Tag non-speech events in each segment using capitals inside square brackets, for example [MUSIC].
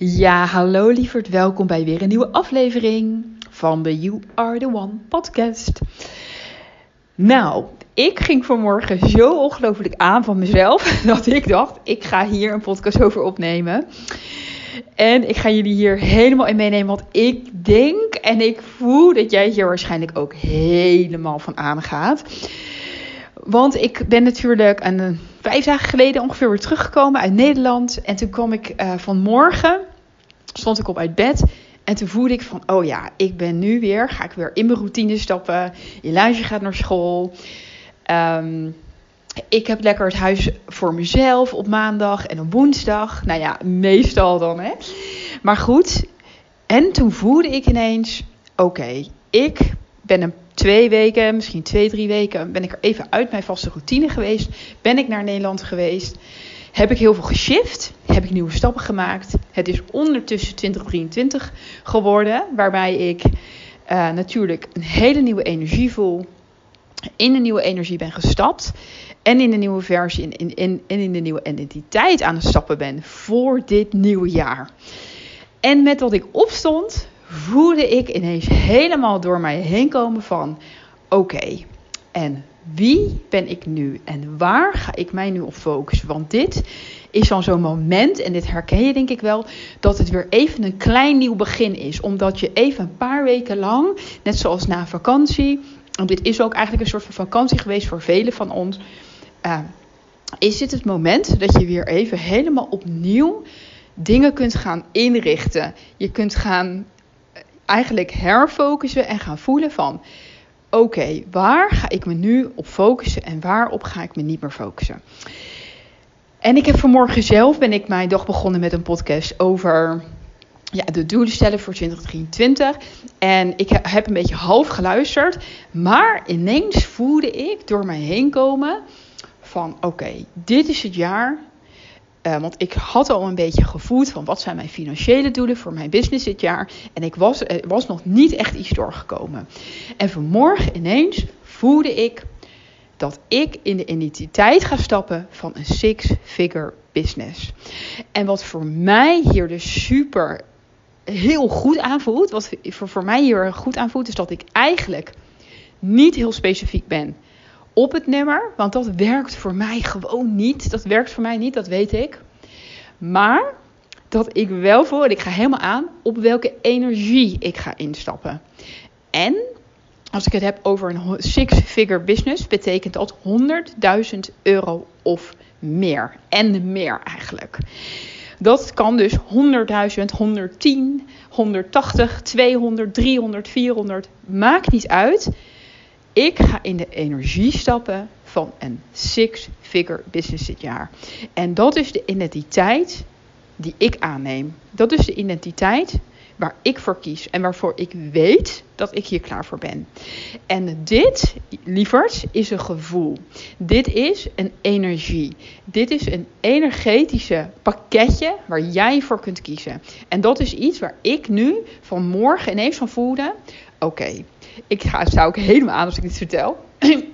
Ja, hallo lieverd, welkom bij weer een nieuwe aflevering van de You Are The One podcast. Nou, ik ging vanmorgen zo ongelooflijk aan van mezelf [LAUGHS] dat ik dacht, ik ga hier een podcast over opnemen. En ik ga jullie hier helemaal in meenemen, want ik denk en ik voel dat jij hier waarschijnlijk ook helemaal van aangaat. Want ik ben natuurlijk een, vijf dagen geleden ongeveer weer teruggekomen uit Nederland. En toen kwam ik uh, vanmorgen, stond ik op uit bed. En toen voelde ik van, oh ja, ik ben nu weer, ga ik weer in mijn routine stappen. Elijah gaat naar school. Um, ik heb lekker het huis voor mezelf op maandag en op woensdag. Nou ja, meestal dan hè. Maar goed. En toen voelde ik ineens, oké, ik ben een twee weken, misschien twee, drie weken, ben ik er even uit mijn vaste routine geweest. Ben ik naar Nederland geweest. Heb ik heel veel geshift. Heb ik nieuwe stappen gemaakt. Het is ondertussen 2023 geworden. Waarbij ik uh, natuurlijk een hele nieuwe energie voel. In een nieuwe energie ben gestapt. En in de nieuwe versie en in, in, in, in de nieuwe identiteit aan het stappen ben voor dit nieuwe jaar. En met wat ik opstond, voelde ik ineens helemaal door mij heen komen van: oké, en wie ben ik nu en waar ga ik mij nu op focussen? Want dit is dan zo'n moment, en dit herken je denk ik wel, dat het weer even een klein nieuw begin is. Omdat je even een paar weken lang, net zoals na vakantie, en dit is ook eigenlijk een soort van vakantie geweest voor velen van ons, uh, is dit het moment dat je weer even helemaal opnieuw dingen kunt gaan inrichten. Je kunt gaan eigenlijk herfocussen en gaan voelen van... Oké, waar ga ik me nu op focussen en waarop ga ik me niet meer focussen? En ik heb vanmorgen zelf, ben ik mijn dag begonnen met een podcast over ja, de doelen stellen voor 2023. En ik heb een beetje half geluisterd. Maar ineens voelde ik door mij heen komen van oké, dit is het jaar uh, want ik had al een beetje gevoeld van wat zijn mijn financiële doelen voor mijn business dit jaar. En ik was, er was nog niet echt iets doorgekomen. En vanmorgen ineens voelde ik dat ik in de identiteit ga stappen van een six-figure business. En wat voor mij hier dus super heel goed aanvoelt, wat voor mij hier goed aanvoelt, is dat ik eigenlijk niet heel specifiek ben op het nummer. Want dat werkt voor mij gewoon niet. Dat werkt voor mij niet, dat weet ik. Maar dat ik wel voel, en ik ga helemaal aan, op welke energie ik ga instappen. En als ik het heb over een six-figure business, betekent dat 100.000 euro of meer. En meer eigenlijk. Dat kan dus 100.000, 110, 180, 200, 300, 400. Maakt niet uit. Ik ga in de energie stappen van een six-figure business dit jaar. En dat is de identiteit die ik aanneem. Dat is de identiteit waar ik voor kies en waarvoor ik weet dat ik hier klaar voor ben. En dit, lieverd, is een gevoel. Dit is een energie. Dit is een energetische pakketje waar jij voor kunt kiezen. En dat is iets waar ik nu vanmorgen ineens van voelde. Oké, ik zou ik helemaal aan als ik dit vertel. [CLEARS THROAT]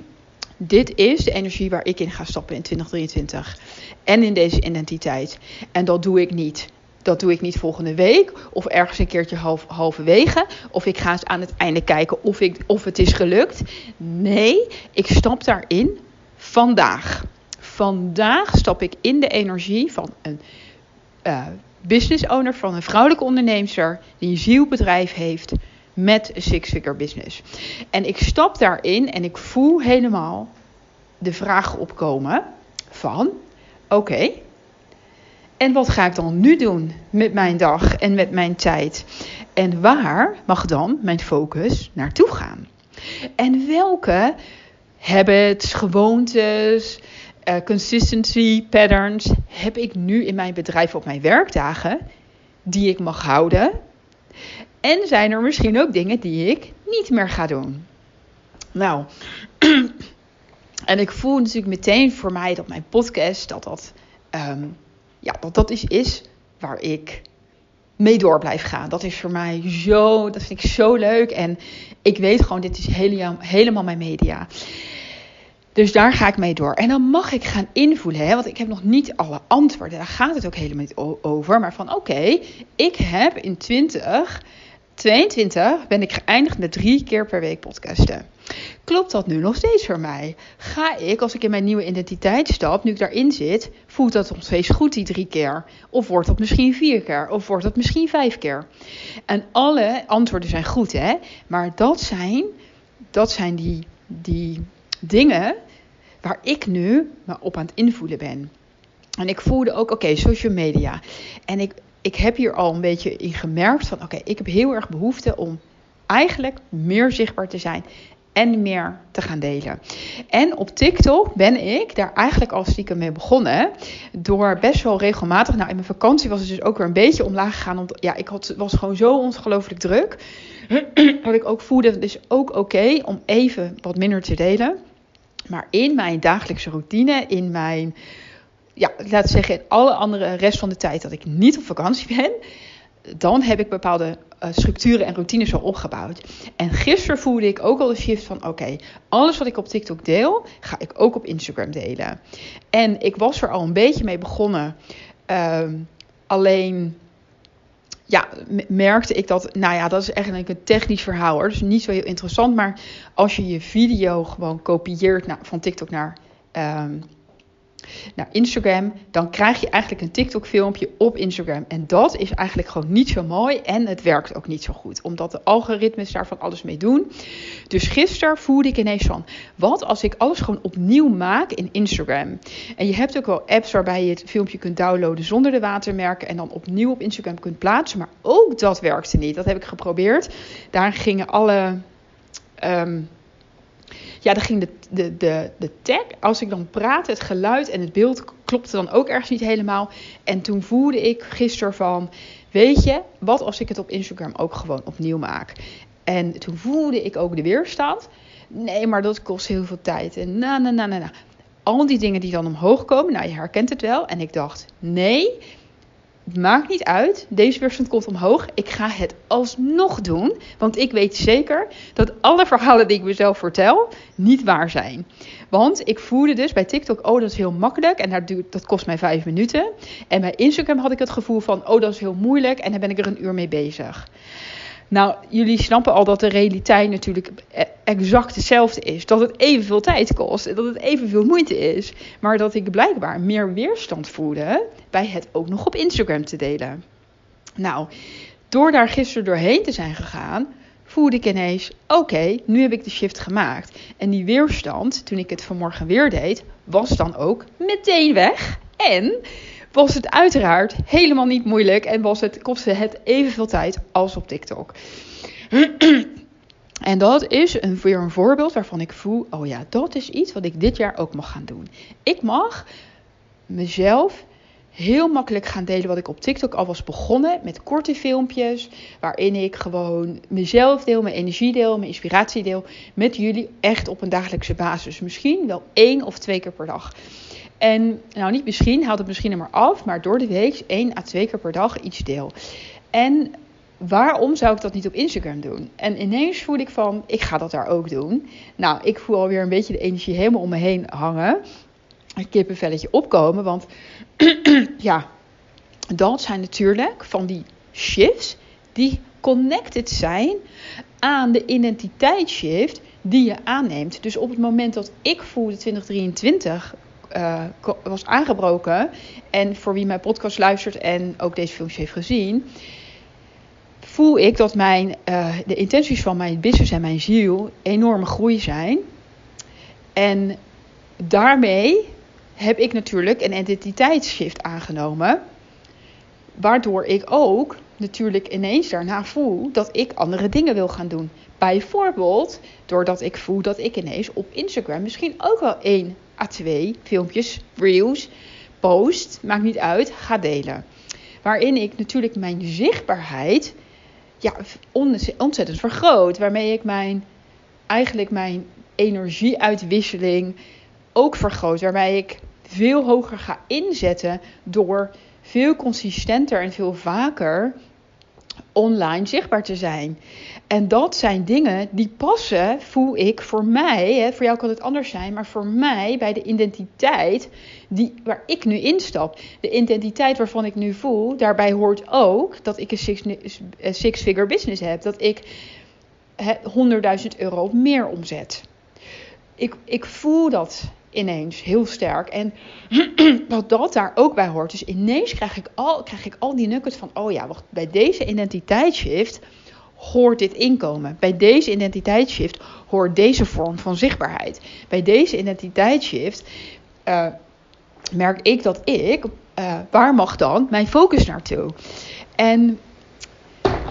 dit is de energie waar ik in ga stappen in 2023. En in deze identiteit. En dat doe ik niet. Dat doe ik niet volgende week of ergens een keertje half, halverwege. Of ik ga eens aan het einde kijken of, ik, of het is gelukt. Nee, ik stap daarin vandaag. Vandaag stap ik in de energie van een uh, business owner, van een vrouwelijke ondernemer die een zielbedrijf heeft met een six-figure business. En ik stap daarin en ik voel helemaal de vraag opkomen van: oké, en wat ga ik dan nu doen met mijn dag en met mijn tijd? En waar mag dan mijn focus naartoe gaan? En welke habits, gewoontes, uh, consistency patterns heb ik nu in mijn bedrijf op mijn werkdagen die ik mag houden? En zijn er misschien ook dingen die ik niet meer ga doen? Nou, [CLEARS THROAT] en ik voel natuurlijk meteen voor mij dat mijn podcast, dat dat, um, ja, dat, dat is, is waar ik mee door blijf gaan. Dat is voor mij zo, dat vind ik zo leuk. En ik weet gewoon, dit is helemaal, helemaal mijn media. Dus daar ga ik mee door. En dan mag ik gaan invoelen, hè, want ik heb nog niet alle antwoorden. Daar gaat het ook helemaal niet over. Maar van oké, ik heb in 2022 ben ik geëindigd met drie keer per week podcasten. Klopt dat nu nog steeds voor mij? Ga ik, als ik in mijn nieuwe identiteit stap, nu ik daarin zit, voelt dat nog steeds goed die drie keer? Of wordt dat misschien vier keer? Of wordt dat misschien vijf keer? En alle antwoorden zijn goed, hè? Maar dat zijn, dat zijn die, die dingen waar ik nu me op aan het invoelen ben. En ik voelde ook, oké, social media. En ik, ik heb hier al een beetje in gemerkt van, oké, ik heb heel erg behoefte om eigenlijk meer zichtbaar te zijn en meer te gaan delen. En op TikTok ben ik daar eigenlijk al stiekem mee begonnen. Door best wel regelmatig. Nou, in mijn vakantie was het dus ook weer een beetje omlaag gegaan. Omdat ja, ik had, was gewoon zo ongelooflijk druk. [CLEARS THROAT] Dat ik ook voelde, het is ook oké om even wat minder te delen. Maar in mijn dagelijkse routine, in mijn, ja, laten zeggen, in alle andere rest van de tijd dat ik niet op vakantie ben, dan heb ik bepaalde uh, structuren en routines al opgebouwd. En gisteren voelde ik ook al de shift van: oké, alles wat ik op TikTok deel, ga ik ook op Instagram delen. En ik was er al een beetje mee begonnen. Uh, alleen ja, merkte ik dat, nou ja, dat is eigenlijk een technisch verhaal hoor. Dus niet zo heel interessant. Maar als je je video gewoon kopieert naar, van TikTok naar um, naar Instagram, dan krijg je eigenlijk een TikTok-filmpje op Instagram. En dat is eigenlijk gewoon niet zo mooi en het werkt ook niet zo goed, omdat de algoritmes daar van alles mee doen. Dus gisteren voelde ik ineens van, wat als ik alles gewoon opnieuw maak in Instagram? En je hebt ook wel apps waarbij je het filmpje kunt downloaden zonder de watermerken en dan opnieuw op Instagram kunt plaatsen, maar ook dat werkte niet. Dat heb ik geprobeerd. Daar gingen alle... Um, ja, dan ging de, de, de, de tag, als ik dan praat, het geluid en het beeld klopte dan ook ergens niet helemaal. En toen voelde ik gisteren van, weet je, wat als ik het op Instagram ook gewoon opnieuw maak? En toen voelde ik ook de weerstand. Nee, maar dat kost heel veel tijd. En na, na, na, na, na. Al die dingen die dan omhoog komen, nou je herkent het wel. En ik dacht, nee, maakt niet uit. Deze weerstand komt omhoog. Ik ga het alsnog doen. Want ik weet zeker dat alle verhalen die ik mezelf vertel niet waar zijn. Want ik voelde dus bij TikTok, oh dat is heel makkelijk en dat, kost mij vijf minuten. En bij Instagram had ik het gevoel van, oh dat is heel moeilijk en dan ben ik er een uur mee bezig. Nou, jullie snappen al dat de realiteit natuurlijk exact hetzelfde is. Dat het evenveel tijd kost en dat het evenveel moeite is. Maar dat ik blijkbaar meer weerstand voelde bij het ook nog op Instagram te delen. Nou, door daar gisteren doorheen te zijn gegaan, voelde ik ineens: oké, nu heb ik de shift gemaakt. En die weerstand, toen ik het vanmorgen weer deed, was dan ook meteen weg. En was het uiteraard helemaal niet moeilijk en was het, kostte het evenveel tijd als op TikTok. [CLEARS THROAT] En dat is een, weer een voorbeeld waarvan ik voel: oh ja, dat is iets wat ik dit jaar ook mag gaan doen. Ik mag mezelf heel makkelijk gaan delen wat ik op TikTok al was begonnen. Met korte filmpjes. Waarin ik gewoon mezelf deel, mijn energie deel, mijn inspiratie deel. Met jullie echt op een dagelijkse basis. Misschien wel één of twee keer per dag. En nou, niet misschien, haal het misschien er maar af, maar door de week één à twee keer per dag iets deel. En waarom zou ik dat niet op Instagram doen? En ineens voel ik van, ik ga dat daar ook doen. Nou, ik voel alweer een beetje de energie helemaal om me heen hangen. Een kippenvelletje opkomen, want [CLEARS THROAT] ja, dat zijn natuurlijk van die shifts die connected zijn aan de identiteitsshift die je aanneemt. Dus op het moment dat ik voelde 2023 uh, was aangebroken. En voor wie mijn podcast luistert en ook deze filmpjes heeft gezien, voel ik dat mijn, uh, de intenties van mijn business en mijn ziel enorme groei zijn. En daarmee heb ik natuurlijk een identiteitsshift aangenomen. Waardoor ik ook natuurlijk ineens daarna voel dat ik andere dingen wil gaan doen. Bijvoorbeeld doordat ik voel dat ik ineens op Instagram misschien ook wel één A2 filmpjes, reels, post, maakt niet uit, ga delen. Waarin ik natuurlijk mijn zichtbaarheid ja, ontzettend vergroot. Waarmee ik mijn, eigenlijk mijn energieuitwisseling ook vergroot. Waarbij ik veel hoger ga inzetten door veel consistenter en veel vaker online zichtbaar te zijn. En dat zijn dingen die passen, voel ik, voor mij. Hè, voor jou kan het anders zijn, maar voor mij bij de identiteit die, waar ik nu instap. De identiteit waarvan ik nu voel, daarbij hoort ook dat ik een six-figure business heb. Dat ik 100.000 euro meer omzet. Ik, ik voel dat ineens heel sterk. En [CLEARS THROAT] wat dat daar ook bij hoort. Dus ineens krijg ik al, krijg ik al die nuggets van: oh ja, bij deze identiteitsshift hoort dit inkomen. Bij deze identiteitsshift hoort deze vorm van zichtbaarheid. Bij deze identiteitsshift uh, merk ik dat ik, uh, waar mag dan mijn focus naartoe? En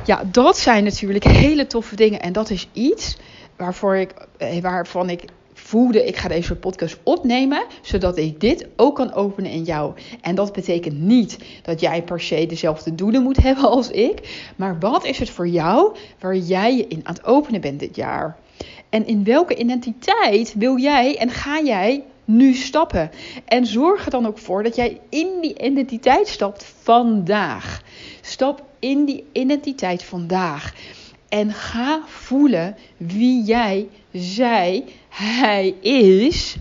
ja, dat zijn natuurlijk [LAUGHS] hele toffe dingen. En dat is iets waarvoor ik, eh, waarvan ik voelde, ik ga deze podcast opnemen, zodat ik dit ook kan openen in jou. En dat betekent niet dat jij per se dezelfde doelen moet [LAUGHS] hebben als ik, maar wat is het voor jou waar jij je in aan het openen bent dit jaar? En in welke identiteit wil jij en ga jij nu stappen? En zorg er dan ook voor dat jij in die identiteit stapt vandaag. Stap in die identiteit vandaag. En ga voelen wie jij, zij, hij is.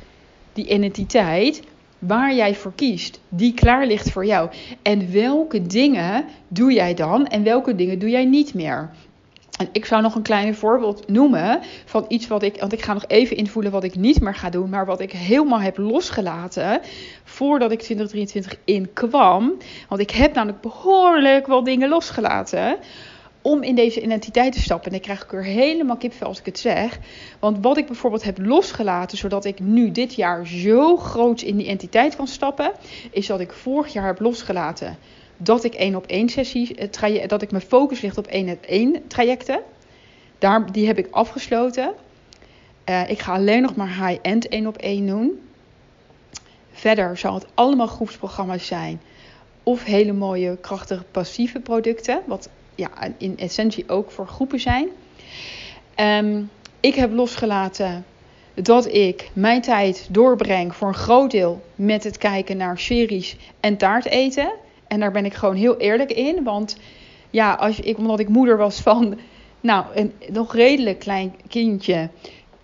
Die identiteit waar jij voor kiest, die klaar ligt voor jou. En welke dingen doe jij dan en welke dingen doe jij niet meer? En ik zou nog een klein voorbeeld noemen van iets wat ik, want ik ga nog even invoelen wat ik niet meer ga doen, maar wat ik helemaal heb losgelaten voordat ik 2023 inkwam. Want ik heb namelijk behoorlijk wat dingen losgelaten om in deze identiteit te stappen. En ik krijg ik er helemaal kipvel als ik het zeg. Want wat ik bijvoorbeeld heb losgelaten, zodat ik nu dit jaar zo groot in die identiteit kan stappen, is dat ik vorig jaar heb losgelaten dat ik één op één sessies, eh, dat ik mijn focus ligt op één op één trajecten. Daar, die heb ik afgesloten. Uh, ik ga alleen nog maar high-end één op één doen. Verder zal het allemaal groepsprogramma's zijn. Of hele mooie, krachtige, passieve producten. Wat ja, in essentie ook voor groepen zijn. Um, ik heb losgelaten dat ik mijn tijd doorbreng voor een groot deel met het kijken naar series en taart eten. En daar ben ik gewoon heel eerlijk in. Want ja, als ik, omdat ik moeder was van nou, een nog redelijk klein kindje.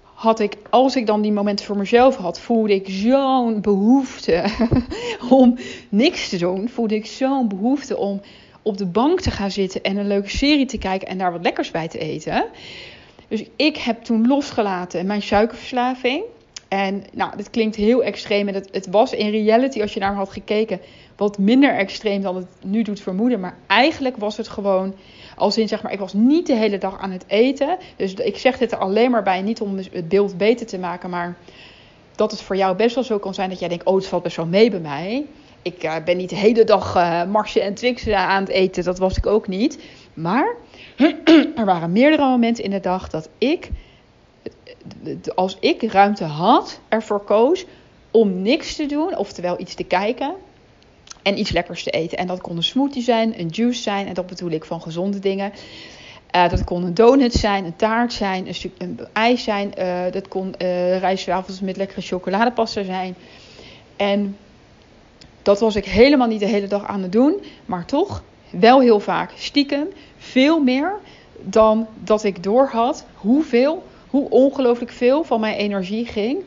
Had ik, als ik dan die momenten voor mezelf had, voelde ik zo'n behoefte [LAUGHS] om niks te doen. Voelde ik zo'n behoefte om op de bank te gaan zitten en een leuke serie te kijken en daar wat lekkers bij te eten. Dus ik heb toen losgelaten mijn suikerverslaving. En nou, dit klinkt heel extreem. En het, het was in reality, als je naar had gekeken, wat minder extreem dan het nu doet vermoeden. Maar eigenlijk was het gewoon, als in zeg maar, ik was niet de hele dag aan het eten. Dus ik zeg dit er alleen maar bij, niet om het beeld beter te maken, maar dat het voor jou best wel zo kan zijn dat jij denkt, oh, het valt best wel mee bij mij. Ik uh, ben niet de hele dag uh, marsje en Twix aan het eten. Dat was ik ook niet. Maar [CLEARS THROAT] er waren meerdere momenten in de dag dat ik, als ik ruimte had, ervoor koos om niks te doen. Oftewel iets te kijken en iets lekkers te eten. En dat kon een smoothie zijn, een juice zijn. En dat bedoel ik van gezonde dingen. Dat kon een donut zijn, een taart zijn, een stuk een ijs zijn. dat kon uh, rijstwafels met lekkere chocoladepasta zijn. En dat was ik helemaal niet de hele dag aan het doen, maar toch wel heel vaak stiekem veel meer dan dat ik doorhad hoeveel, hoe ongelooflijk veel van mijn energie ging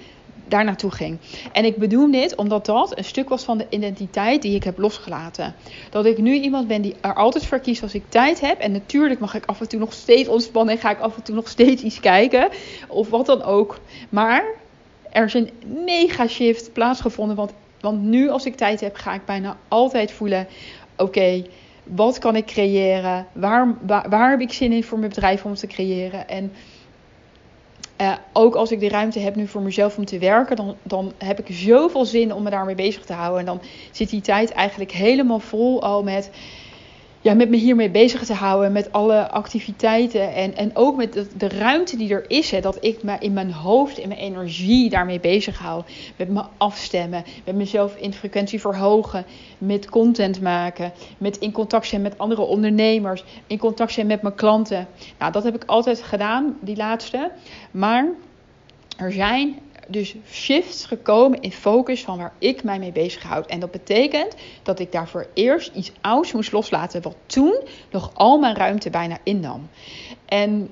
daar naartoe ging. En ik bedoel dit omdat dat een stuk was van de identiteit die ik heb losgelaten. Dat ik nu iemand ben die er altijd voor kiest als ik tijd heb. En natuurlijk mag ik af en toe nog steeds ontspannen en ga ik af en toe nog steeds iets kijken. Of wat dan ook. Maar er is een mega shift plaatsgevonden. Want want nu als ik tijd heb, ga ik bijna altijd voelen: oké, wat kan ik creëren? Waar, waar, heb ik zin in voor mijn bedrijf om te creëren? En uh, ook als ik de ruimte heb nu voor mezelf om te werken, dan, dan heb ik zoveel zin om me daarmee bezig te houden. En dan zit die tijd eigenlijk helemaal vol al met ja, met me hiermee bezig te houden. Met alle activiteiten. En, en ook met de, de ruimte die er is. Hè, dat ik me in mijn hoofd, in mijn energie daarmee bezig hou. Met me afstemmen. Met mezelf in frequentie verhogen. Met content maken. Met in contact zijn met andere ondernemers. In contact zijn met mijn klanten. Nou, dat heb ik altijd gedaan, die laatste. Maar er zijn dus shifts gekomen in focus van waar ik mij mee bezighoud. En dat betekent dat ik daarvoor eerst iets ouds moest loslaten, wat toen nog al mijn ruimte bijna innam. En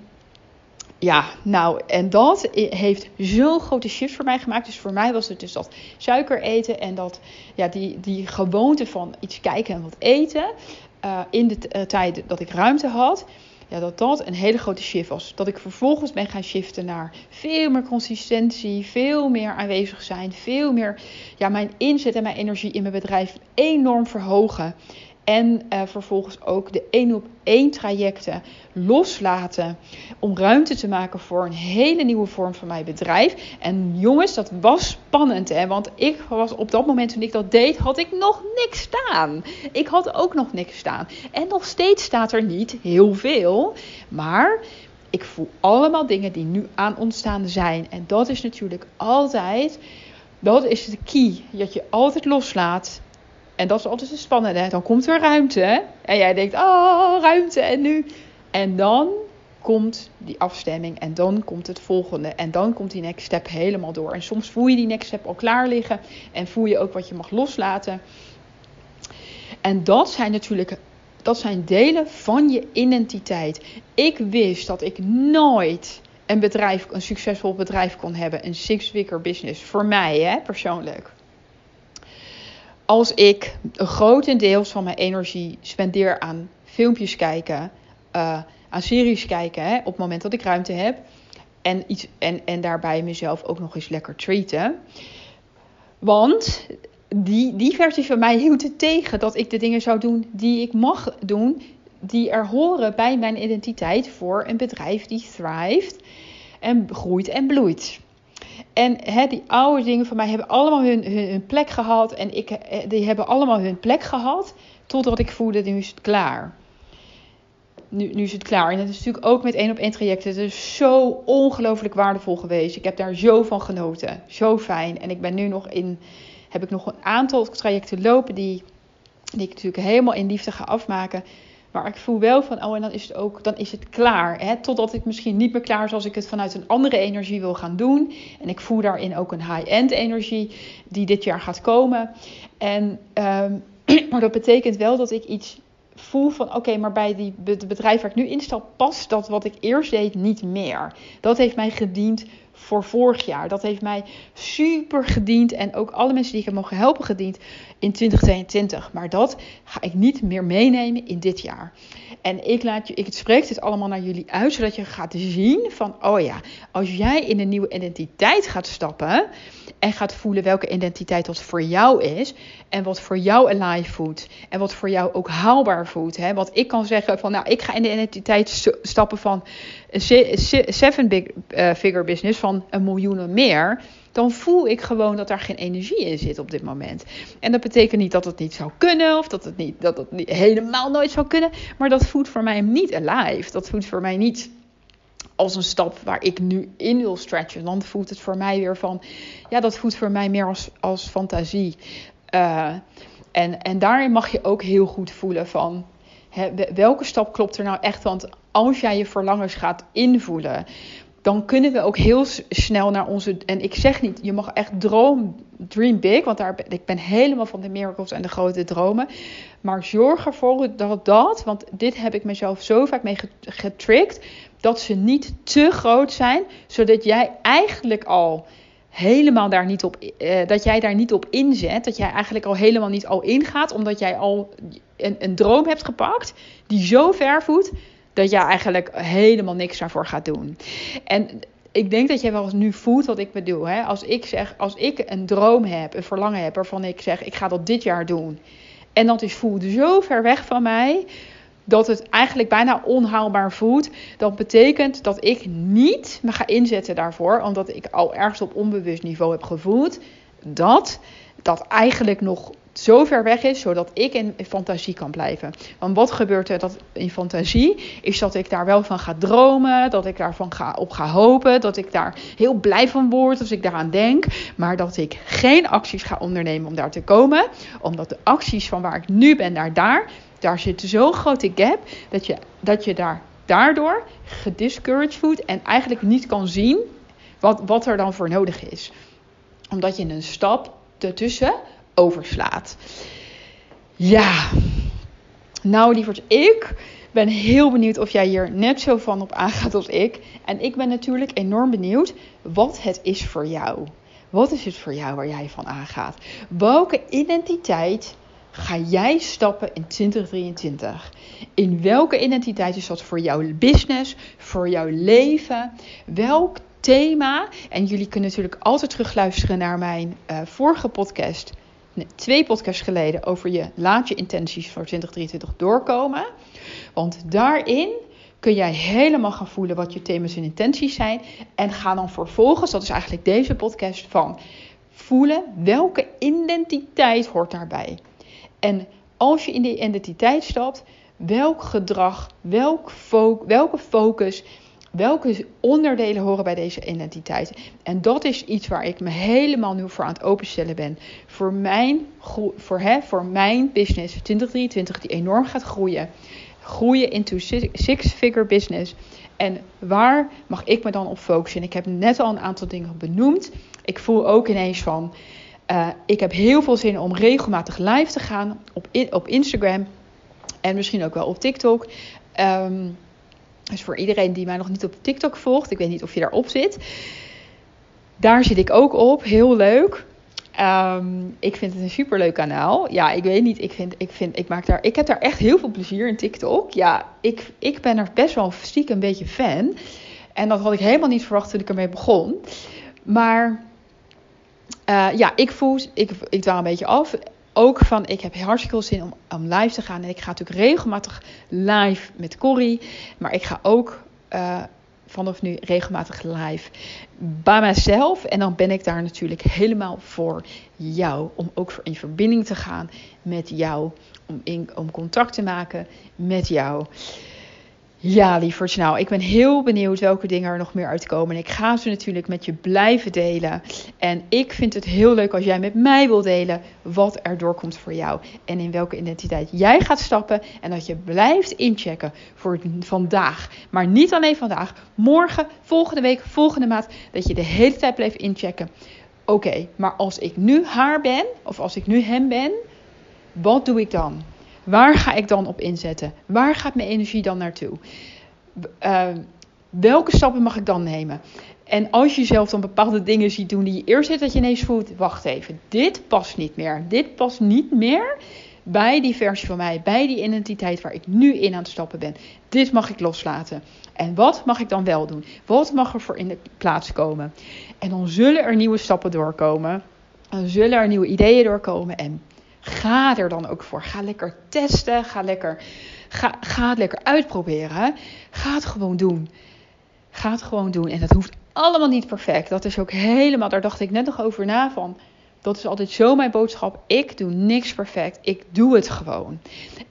ja, nou, en dat heeft zo'n grote shift voor mij gemaakt. Dus voor mij was het dus dat suiker eten en dat, ja, die, die gewoonte van iets kijken en wat eten. Uh, in de uh, tijd dat ik ruimte had ja, dat dat een hele grote shift was. Dat ik vervolgens ben gaan shiften naar veel meer consistentie, veel meer aanwezig zijn, veel meer ja, mijn inzet en mijn energie in mijn bedrijf enorm verhogen. En uh, vervolgens ook de één op één trajecten loslaten. Om ruimte te maken voor een hele nieuwe vorm van mijn bedrijf. En jongens, dat was spannend. Hè? Want ik was op dat moment toen ik dat deed, had ik nog niks staan. Ik had ook nog niks staan. En nog steeds staat er niet heel veel. Maar ik voel allemaal dingen die nu aan ontstaan zijn. En dat is natuurlijk altijd. Dat is de key. Dat je altijd loslaat en dat is altijd het spannende. Dan komt er ruimte. En jij denkt, oh, ruimte en nu. En dan komt die afstemming en dan komt het volgende. En dan komt die next step helemaal door. En soms voel je die next step al klaar liggen. En voel je ook wat je mag loslaten. En dat zijn natuurlijk dat zijn delen van je identiteit. Ik wist dat ik nooit een bedrijf, een succesvol bedrijf kon hebben. Een six-figure business. Voor mij, hè, persoonlijk als ik grotendeels van mijn energie spendeer aan filmpjes kijken, uh, aan series kijken, hè, op het moment dat ik ruimte heb. En, iets, en, en daarbij mezelf ook nog eens lekker treaten. Want die, die versie van mij hield het tegen dat ik de dingen zou doen die ik mag doen. Die er horen bij mijn identiteit voor een bedrijf die thrift en groeit en bloeit. En hè, die oude dingen van mij hebben allemaal hun, hun, plek gehad. En ik, eh, die hebben allemaal hun plek gehad. Totdat ik voelde, nu is het klaar. Nu, nu is het klaar. En dat is natuurlijk ook met één op één trajecten. Het is zo ongelooflijk waardevol geweest. Ik heb daar zo van genoten. Zo fijn. En ik ben nu nog in. Heb ik nog een aantal trajecten lopen die, die ik natuurlijk helemaal in liefde ga afmaken. Maar ik voel wel van, oh, en dan is het ook, dan is het klaar. Hè? Totdat ik misschien niet meer klaar is als ik het vanuit een andere energie wil gaan doen. En ik voel daarin ook een high-end energie die dit jaar gaat komen. En, um, [CLEARS THROAT] maar dat betekent wel dat ik iets voel van oké, maar bij die, het bedrijf waar ik nu instap, past dat wat ik eerst deed niet meer. Dat heeft mij gediend voor vorig jaar. Dat heeft mij super gediend en ook alle mensen die ik heb mogen helpen gediend in 2022. Maar dat ga ik niet meer meenemen in dit jaar. En ik, laat je, ik spreek dit allemaal naar jullie uit, zodat je gaat zien van, oh ja, als jij in een nieuwe identiteit gaat stappen en gaat voelen welke identiteit dat voor jou is en wat voor jou alive voelt en wat voor jou ook haalbaar voelt. Hè? Want ik kan zeggen van, nou, ik ga in de identiteit stappen van een seven big, uh, figure business van een miljoen of meer dan voel ik gewoon dat daar geen energie in zit op dit moment. En dat betekent niet dat het niet zou kunnen of dat het, niet, dat het niet, helemaal nooit zou kunnen. Maar dat voelt voor mij niet alive. Dat voelt voor mij niet als een stap waar ik nu in wil stretchen. Dan voelt het voor mij weer van, ja, dat voelt voor mij meer als, als fantasie. Uh, en, en daarin mag je ook heel goed voelen van, welke stap klopt er nou echt? Want als jij je verlangens gaat invoelen, dan kunnen we ook heel snel naar onze. En ik zeg niet, je mag echt droom, dream big, want daar, ik ben helemaal van de miracles en de grote dromen. Maar zorg ervoor dat dat, want dit heb ik mezelf zo vaak mee getrigged, dat ze niet te groot zijn, zodat jij eigenlijk al helemaal daar niet op, eh, dat jij daar niet op inzet, dat jij eigenlijk al helemaal niet al ingaat, omdat jij al een, een droom hebt gepakt die zo ver voet dat jij eigenlijk helemaal niks daarvoor gaat doen. En ik denk dat jij wel eens nu voelt wat ik bedoel. Hè? Als ik zeg, als ik een droom heb, een verlangen heb waarvan ik zeg, ik ga dat dit jaar doen. En dat is voelt zo ver weg van mij dat het eigenlijk bijna onhaalbaar voelt. Dat betekent dat ik niet me ga inzetten daarvoor, omdat ik al ergens op onbewust niveau heb gevoeld dat dat eigenlijk nog zo ver weg is, zodat ik in fantasie kan blijven. Want wat gebeurt er dat in fantasie? Is dat ik daar wel van ga dromen, dat ik daarvan ga, op ga hopen, dat ik daar heel blij van word als ik daaraan denk, maar dat ik geen acties ga ondernemen om daar te komen, omdat de acties van waar ik nu ben naar daar, daar zit zo'n grote gap dat je, dat je daar daardoor gediscouraged voelt en eigenlijk niet kan zien wat, wat er dan voor nodig is. Omdat je een stap ertussen overslaat. Ja, nou lieverd, ik ben heel benieuwd of jij hier net zo van op aangaat als ik. En ik ben natuurlijk enorm benieuwd wat het is voor jou. Wat is het voor jou waar jij van aangaat? Welke identiteit ga jij stappen in 2023? In welke identiteit is dat voor jouw business, voor jouw leven? Welk thema? En jullie kunnen natuurlijk altijd terugluisteren naar mijn uh, vorige podcast twee podcasts geleden over je laat je intenties voor 2023 doorkomen. Want daarin kun jij helemaal gaan voelen wat je thema's en intenties zijn. En ga dan vervolgens, dat is eigenlijk deze podcast, van voelen welke identiteit hoort daarbij. En als je in die identiteit stapt, welk gedrag, welk welke focus Welke onderdelen horen bij deze identiteit? En dat is iets waar ik me helemaal nu voor aan het openstellen ben. Voor mijn, voor, hè, voor mijn business 2023 die enorm gaat groeien. Groeien into six-figure business. En waar mag ik me dan op focussen? Ik heb net al een aantal dingen benoemd. Ik voel ook ineens van... Uh, ik heb heel veel zin om regelmatig live te gaan op, op Instagram. En misschien ook wel op TikTok. Um, dus voor iedereen die mij nog niet op TikTok volgt, ik weet niet of je daarop zit. Daar zit ik ook op. Heel leuk. Ehm, ik vind het een superleuk kanaal. Ja, ik weet niet. Ik, vind, ik, vind, ik, maak daar, ik heb daar echt heel veel plezier in TikTok. Ja, ik, ik ben er best wel stiekem een beetje fan. En dat had ik helemaal niet verwacht toen ik ermee begon. Maar uh, ja, ik voel, ik, ik dwaal een beetje af ook van, ik heb hartstikke zin om, live te gaan. En ik ga natuurlijk regelmatig live met Corrie. Maar ik ga ook uh, vanaf nu regelmatig live bij mezelf. En dan ben ik daar natuurlijk helemaal voor jou. Om ook in verbinding te gaan met jou. Om, in, om contact te maken met jou. Ja, lieverds. Nou, ik ben heel benieuwd welke dingen er nog meer uitkomen. En ik ga ze natuurlijk met je blijven delen. En ik vind het heel leuk als jij met mij wilt delen wat er doorkomt voor jou. En in welke identiteit jij gaat stappen. En dat je blijft inchecken voor vandaag. Maar niet alleen vandaag. Morgen, volgende week, volgende maand. Dat je de hele tijd blijft inchecken. Oké, maar als ik nu haar ben, of als ik nu hem ben, wat doe ik dan? Waar ga ik dan op inzetten? Waar gaat mijn energie dan naartoe? Uh, welke stappen mag ik dan nemen? En als je zelf dan bepaalde dingen ziet doen die je eerst zit, dat je ineens voelt: wacht even, dit past niet meer. Dit past niet meer bij die versie van mij, bij die identiteit waar ik nu in aan het stappen ben. Dit mag ik loslaten. En wat mag ik dan wel doen? Wat mag er voor in de plaats komen? En dan zullen er nieuwe stappen doorkomen. Dan zullen er nieuwe ideeën doorkomen. En Ga er dan ook voor. Ga lekker testen. Ga, lekker, ga, ga het lekker uitproberen. Ga het gewoon doen. Ga het gewoon doen. En dat hoeft allemaal niet perfect. Dat is ook helemaal, daar dacht ik net nog over na van. Dat is altijd zo mijn boodschap. Ik doe niks perfect. Ik doe het gewoon.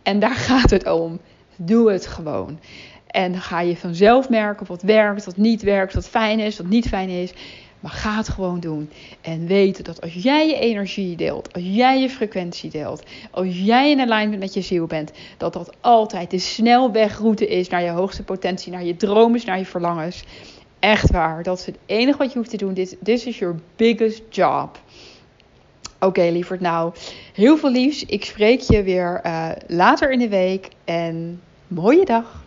En daar [LAUGHS] gaat het om. Doe het gewoon. En ga je vanzelf merken wat werkt, wat niet werkt, wat fijn is, wat niet fijn is. Maar ga het gewoon doen. En weet dat als jij je energie deelt, als jij je frequentie deelt, als jij in alignment met je ziel bent, dat dat altijd de snelwegroute is naar je hoogste potentie, naar je dromen, naar je verlangens. Echt waar. Dat is het enige wat je hoeft te doen. This, is your biggest job. Oké, okay, lieverd. Nou, heel veel liefs. Ik spreek je weer uh, later in de week. En mooie dag.